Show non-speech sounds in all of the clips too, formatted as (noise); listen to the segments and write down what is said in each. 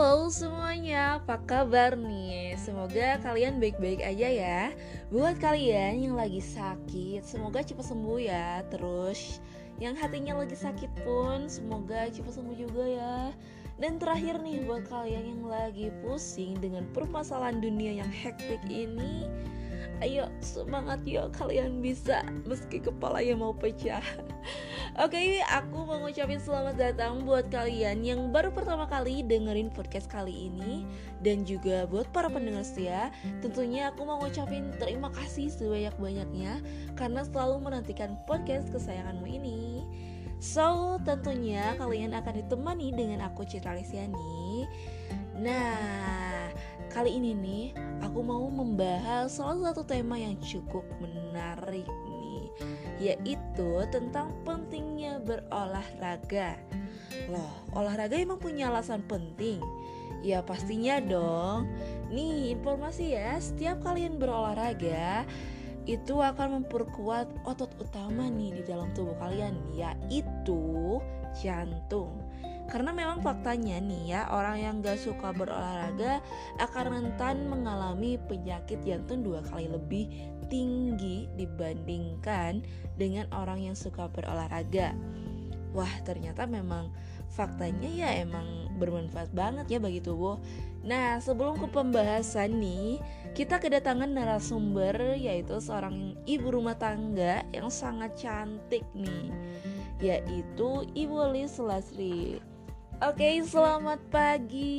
Halo semuanya, apa kabar nih? Semoga kalian baik-baik aja ya. Buat kalian yang lagi sakit, semoga cepat sembuh ya. Terus yang hatinya lagi sakit pun, semoga cepat sembuh juga ya. Dan terakhir nih buat kalian yang lagi pusing dengan permasalahan dunia yang hektik ini Ayo semangat yuk. Kalian bisa. Meski kepala yang mau pecah. (laughs) Oke, okay, aku mau ngucapin selamat datang buat kalian yang baru pertama kali dengerin podcast kali ini. Dan juga buat para pendengar setia Tentunya aku mau ngucapin terima kasih sebanyak-banyaknya Karena selalu menantikan podcast kesayanganmu ini. So, tentunya kalian akan ditemani dengan aku Citra Lesiani. Nah, kali ini nih aku mau membahas salah satu tema yang cukup menarik yaitu tentang pentingnya berolahraga. Loh, olahraga emang punya alasan penting? Ya pastinya dong. Nih, informasi ya, setiap kalian berolahraga itu akan memperkuat otot utama nih di dalam tubuh kalian, yaitu jantung. Karena memang faktanya nih ya Orang yang gak suka berolahraga Akan rentan mengalami penyakit jantung dua kali lebih tinggi Dibandingkan dengan orang yang suka berolahraga. Wah ternyata memang faktanya ya emang bermanfaat banget ya bagi tubuh. Nah sebelum ke pembahasan nih Kita kedatangan narasumber yaitu seorang ibu rumah tangga yang sangat cantik nih Yaitu Ibu Lis Lasri Oke, selamat pagi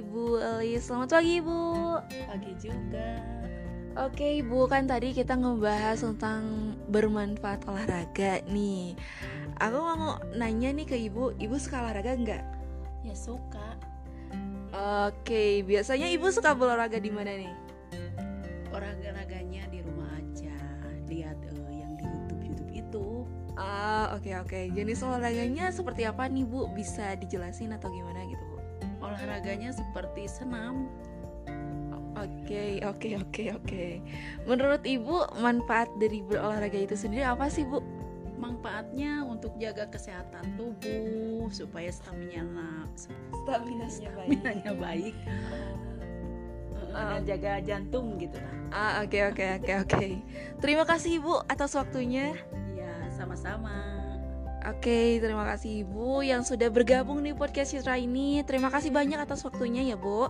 Ibu Eli. Selamat pagi Ibu. Pagi juga. Oke Ibu, kan tadi kita ngebahas tentang bermanfaat olahraga nih. Aku mau nanya nih ke Ibu, Ibu suka olahraga nggak? Ya suka. Oke, biasanya Ibu suka berolahraga di mana nih? Olahraganya oke okay, oke. Okay. Jenis olahraganya seperti apa nih, Bu? Bisa dijelasin atau gimana gitu, Bu? Olahraganya seperti senam. Oke, oke, oke, oke. Menurut Ibu, manfaat dari berolahraga itu sendiri apa sih, Bu? Manfaatnya untuk jaga kesehatan tubuh supaya stamina stamina-nya baik. baik. Uh, dan jaga jantung gitu lah. Ah, oke, oke, oke, oke. Terima kasih Ibu atas waktunya. Sama-sama. Oke, terima kasih Ibu yang sudah bergabung di podcast Citra ini. Terima kasih banyak atas waktunya ya, Bu.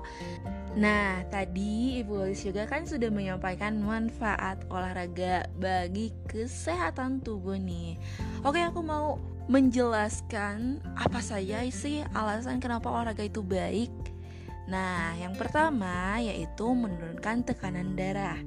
Nah, tadi Ibu Alis juga kan sudah menyampaikan manfaat olahraga bagi kesehatan tubuh nih. Oke, aku mau menjelaskan apa saja sih alasan kenapa olahraga itu baik. Nah, yang pertama yaitu menurunkan tekanan darah.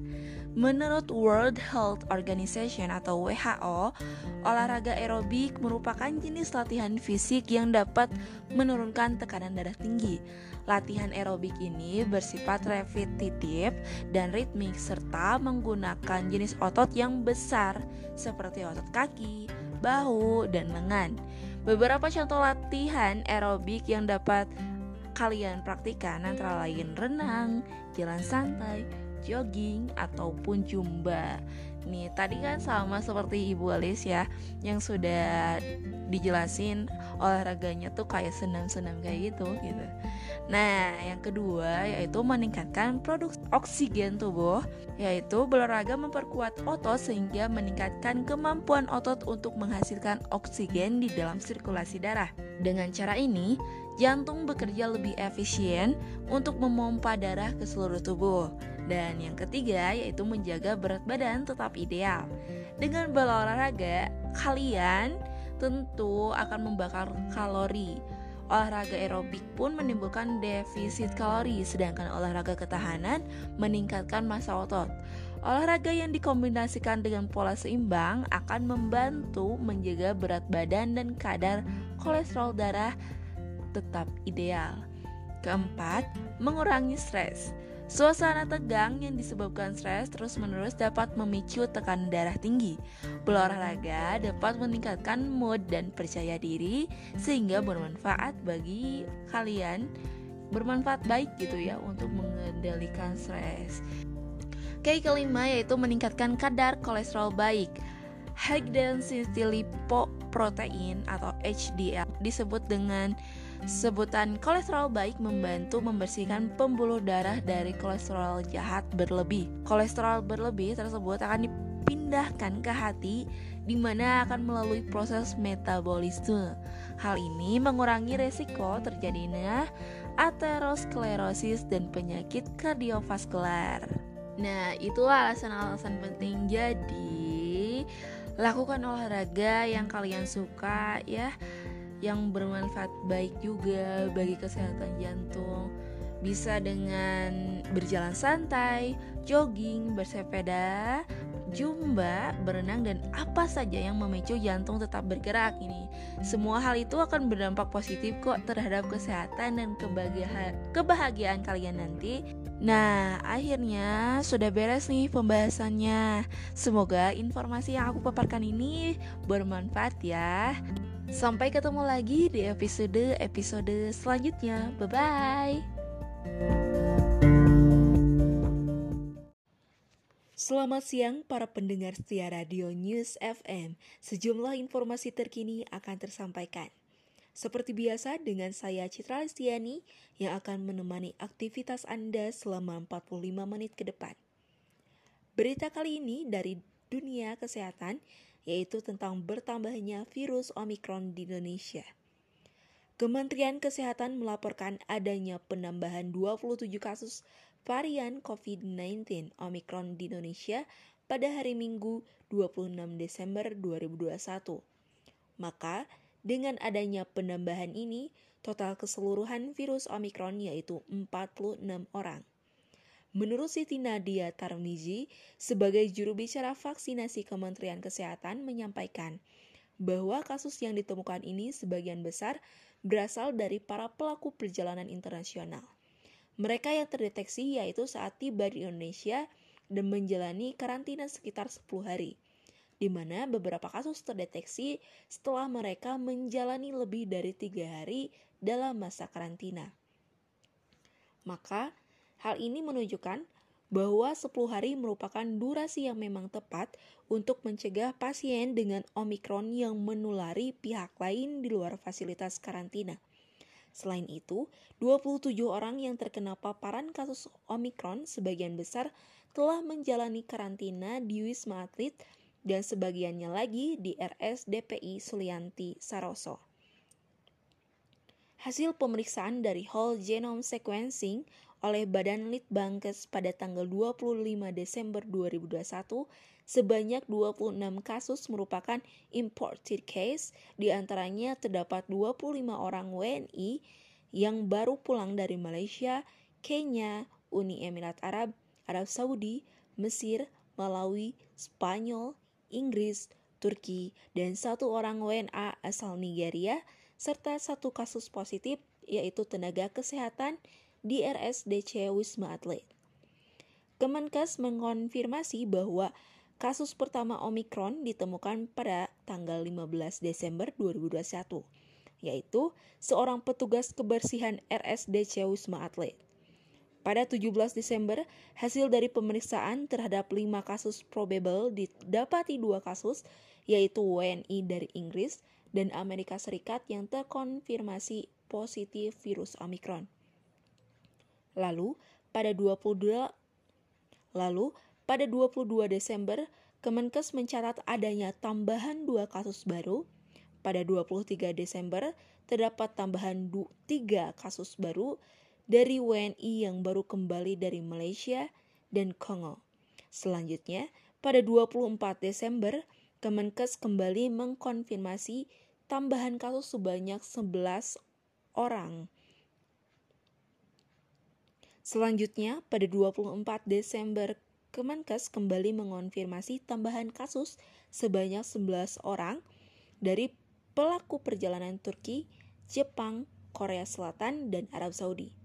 Menurut World Health Organization atau WHO, olahraga aerobik merupakan jenis latihan fisik yang dapat menurunkan tekanan darah tinggi. Latihan aerobik ini bersifat repetitif dan ritmik serta menggunakan jenis otot yang besar seperti otot kaki, bahu, dan lengan. Beberapa contoh latihan aerobik yang dapat kalian praktikan antara lain renang, jalan santai, jogging ataupun jumba. Nih, tadi kan sama seperti Ibu Alis ya yang sudah dijelasin olahraganya tuh kayak senam-senam kayak gitu gitu. Nah, yang kedua yaitu meningkatkan produksi oksigen tubuh, yaitu berolahraga memperkuat otot sehingga meningkatkan kemampuan otot untuk menghasilkan oksigen di dalam sirkulasi darah. Dengan cara ini, jantung bekerja lebih efisien untuk memompa darah ke seluruh tubuh. Dan yang ketiga yaitu menjaga berat badan tetap ideal. Dengan berolahraga, kalian tentu akan membakar kalori. Olahraga aerobik pun menimbulkan defisit kalori, sedangkan olahraga ketahanan meningkatkan massa otot. Olahraga yang dikombinasikan dengan pola seimbang akan membantu menjaga berat badan dan kadar kolesterol darah tetap ideal. Keempat, mengurangi stres. Suasana tegang yang disebabkan stres terus-menerus dapat memicu tekanan darah tinggi. Berolahraga dapat meningkatkan mood dan percaya diri sehingga bermanfaat bagi kalian, bermanfaat baik gitu ya untuk mengendalikan stres. Oke, kelima yaitu meningkatkan kadar kolesterol baik. High density lipo protein atau HDL disebut dengan sebutan kolesterol baik membantu membersihkan pembuluh darah dari kolesterol jahat berlebih. Kolesterol berlebih tersebut akan dipindahkan ke hati di mana akan melalui proses metabolisme. Hal ini mengurangi resiko terjadinya aterosklerosis dan penyakit kardiovaskular. Nah, itu alasan-alasan penting. Jadi, lakukan olahraga yang kalian suka ya, yang bermanfaat baik juga bagi kesehatan jantung. Bisa dengan berjalan santai, jogging, bersepeda, jumba, berenang dan apa saja yang memicu jantung tetap bergerak ini. Semua hal itu akan berdampak positif kok terhadap kesehatan dan kebahagiaan, kebahagiaan kalian nanti. Nah, akhirnya sudah beres nih pembahasannya. Semoga informasi yang aku paparkan ini bermanfaat ya. Sampai ketemu lagi di episode-episode selanjutnya. Bye bye. Selamat siang para pendengar setia Radio News FM. Sejumlah informasi terkini akan tersampaikan. Seperti biasa dengan saya Citra Listiani yang akan menemani aktivitas Anda selama 45 menit ke depan. Berita kali ini dari dunia kesehatan yaitu tentang bertambahnya virus Omicron di Indonesia. Kementerian Kesehatan melaporkan adanya penambahan 27 kasus varian COVID-19 Omicron di Indonesia pada hari Minggu 26 Desember 2021. Maka, dengan adanya penambahan ini, total keseluruhan virus Omicron yaitu 46 orang. Menurut Siti Nadia Tarmizi, sebagai juru bicara vaksinasi Kementerian Kesehatan menyampaikan bahwa kasus yang ditemukan ini sebagian besar berasal dari para pelaku perjalanan internasional. Mereka yang terdeteksi yaitu saat tiba di Indonesia dan menjalani karantina sekitar 10 hari, di mana beberapa kasus terdeteksi setelah mereka menjalani lebih dari tiga hari dalam masa karantina. Maka, hal ini menunjukkan bahwa 10 hari merupakan durasi yang memang tepat untuk mencegah pasien dengan Omikron yang menulari pihak lain di luar fasilitas karantina. Selain itu, 27 orang yang terkena paparan kasus Omikron sebagian besar telah menjalani karantina di Wisma Atlet dan sebagiannya lagi di RSDPI Sulianti Saroso. Hasil pemeriksaan dari whole genome sequencing oleh Badan Litbangkes pada tanggal 25 Desember 2021 Sebanyak 26 kasus merupakan imported case, di antaranya terdapat 25 orang WNI yang baru pulang dari Malaysia, Kenya, Uni Emirat Arab, Arab Saudi, Mesir, Malawi, Spanyol, Inggris, Turki, dan satu orang WNA asal Nigeria, serta satu kasus positif yaitu tenaga kesehatan di RSDC Wisma Atlet. Kemenkes mengonfirmasi bahwa Kasus pertama Omikron ditemukan pada tanggal 15 Desember 2021, yaitu seorang petugas kebersihan RSDC Wisma Atlet. Pada 17 Desember, hasil dari pemeriksaan terhadap 5 kasus probable didapati dua kasus, yaitu WNI dari Inggris dan Amerika Serikat yang terkonfirmasi positif virus Omikron. Lalu, pada 22 Lalu, pada 22 Desember, Kemenkes mencatat adanya tambahan dua kasus baru. Pada 23 Desember, terdapat tambahan 3 kasus baru dari WNI yang baru kembali dari Malaysia dan Kongo. Selanjutnya, pada 24 Desember, Kemenkes kembali mengkonfirmasi tambahan kasus sebanyak 11 orang. Selanjutnya, pada 24 Desember Kemenkes kembali mengonfirmasi tambahan kasus sebanyak 11 orang dari pelaku perjalanan Turki, Jepang, Korea Selatan, dan Arab Saudi.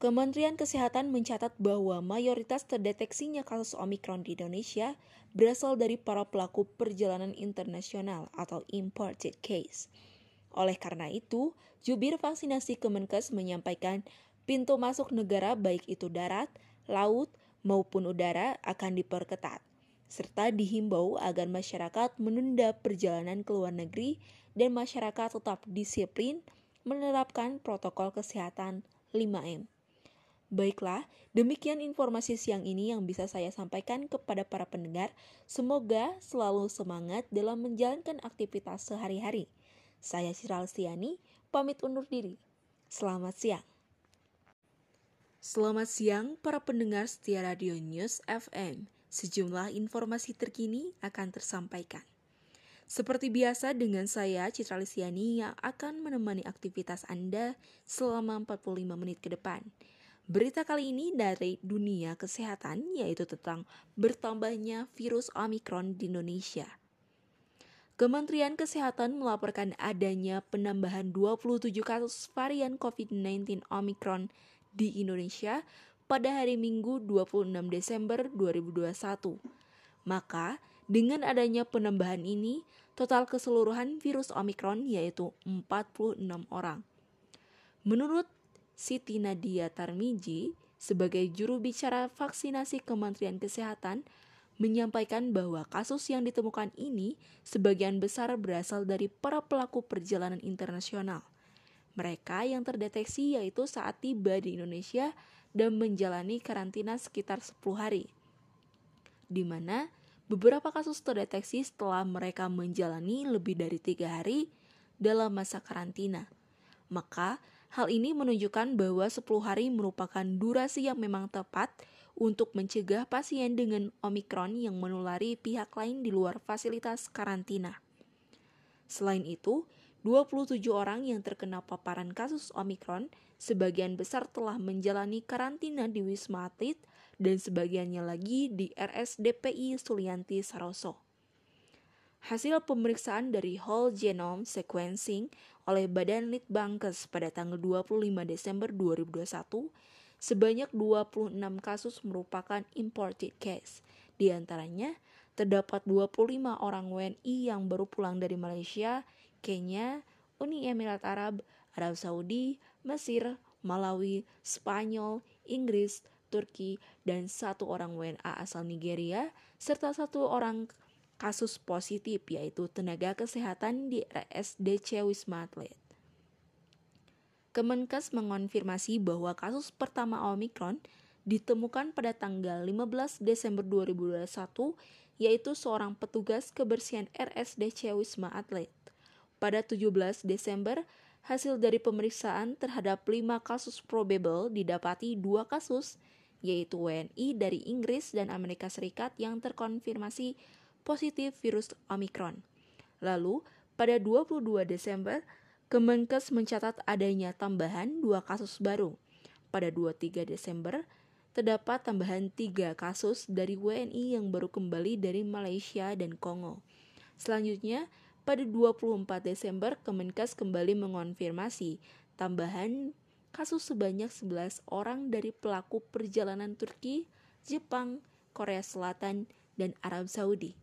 Kementerian Kesehatan mencatat bahwa mayoritas terdeteksinya kasus Omikron di Indonesia berasal dari para pelaku perjalanan internasional atau imported case. Oleh karena itu, jubir vaksinasi Kemenkes menyampaikan pintu masuk negara baik itu darat, laut, maupun udara akan diperketat. serta dihimbau agar masyarakat menunda perjalanan ke luar negeri dan masyarakat tetap disiplin menerapkan protokol kesehatan 5M. Baiklah, demikian informasi siang ini yang bisa saya sampaikan kepada para pendengar. Semoga selalu semangat dalam menjalankan aktivitas sehari-hari. Saya Ciral Stiani, pamit undur diri. Selamat siang. Selamat siang para pendengar setia Radio News FM. Sejumlah informasi terkini akan tersampaikan. Seperti biasa dengan saya Citra Lisiani yang akan menemani aktivitas Anda selama 45 menit ke depan. Berita kali ini dari dunia kesehatan yaitu tentang bertambahnya virus Omicron di Indonesia. Kementerian Kesehatan melaporkan adanya penambahan 27 kasus varian COVID-19 Omicron di Indonesia pada hari Minggu 26 Desember 2021. Maka, dengan adanya penambahan ini, total keseluruhan virus Omicron yaitu 46 orang. Menurut Siti Nadia Tarmiji sebagai juru bicara vaksinasi Kementerian Kesehatan menyampaikan bahwa kasus yang ditemukan ini sebagian besar berasal dari para pelaku perjalanan internasional. Mereka yang terdeteksi yaitu saat tiba di Indonesia dan menjalani karantina sekitar 10 hari. Di mana beberapa kasus terdeteksi setelah mereka menjalani lebih dari tiga hari dalam masa karantina. Maka, Hal ini menunjukkan bahwa 10 hari merupakan durasi yang memang tepat untuk mencegah pasien dengan Omikron yang menulari pihak lain di luar fasilitas karantina. Selain itu, 27 orang yang terkena paparan kasus Omikron sebagian besar telah menjalani karantina di Wisma Atlet dan sebagiannya lagi di RSDPI Sulianti Saroso. Hasil pemeriksaan dari whole genome sequencing oleh Badan Litbangkes pada tanggal 25 Desember 2021, sebanyak 26 kasus merupakan imported case. Di antaranya, terdapat 25 orang WNI yang baru pulang dari Malaysia, Kenya, Uni Emirat Arab, Arab Saudi, Mesir, Malawi, Spanyol, Inggris, Turki, dan satu orang WNA asal Nigeria, serta satu orang kasus positif yaitu tenaga kesehatan di RSDC Wisma Atlet. Kemenkes mengonfirmasi bahwa kasus pertama Omikron ditemukan pada tanggal 15 Desember 2021 yaitu seorang petugas kebersihan RSDC Wisma Atlet. Pada 17 Desember, hasil dari pemeriksaan terhadap 5 kasus probable didapati dua kasus, yaitu WNI dari Inggris dan Amerika Serikat yang terkonfirmasi positif virus Omicron. Lalu, pada 22 Desember, Kemenkes mencatat adanya tambahan dua kasus baru. Pada 23 Desember, terdapat tambahan tiga kasus dari WNI yang baru kembali dari Malaysia dan Kongo. Selanjutnya, pada 24 Desember, Kemenkes kembali mengonfirmasi tambahan kasus sebanyak 11 orang dari pelaku perjalanan Turki, Jepang, Korea Selatan, dan Arab Saudi.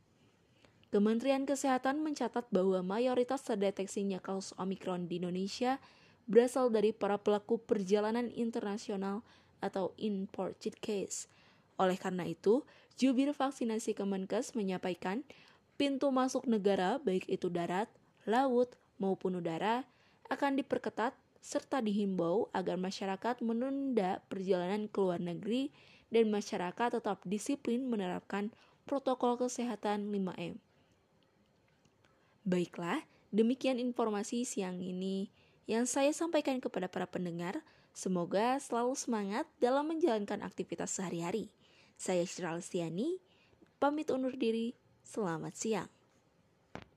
Kementerian Kesehatan mencatat bahwa mayoritas terdeteksinya kasus Omikron di Indonesia berasal dari para pelaku perjalanan internasional atau imported case. Oleh karena itu, jubir vaksinasi Kemenkes menyampaikan pintu masuk negara baik itu darat, laut, maupun udara akan diperketat serta dihimbau agar masyarakat menunda perjalanan ke luar negeri dan masyarakat tetap disiplin menerapkan protokol kesehatan 5M. Baiklah, demikian informasi siang ini yang saya sampaikan kepada para pendengar. Semoga selalu semangat dalam menjalankan aktivitas sehari-hari. Saya Syral Stiani, pamit undur diri. Selamat siang.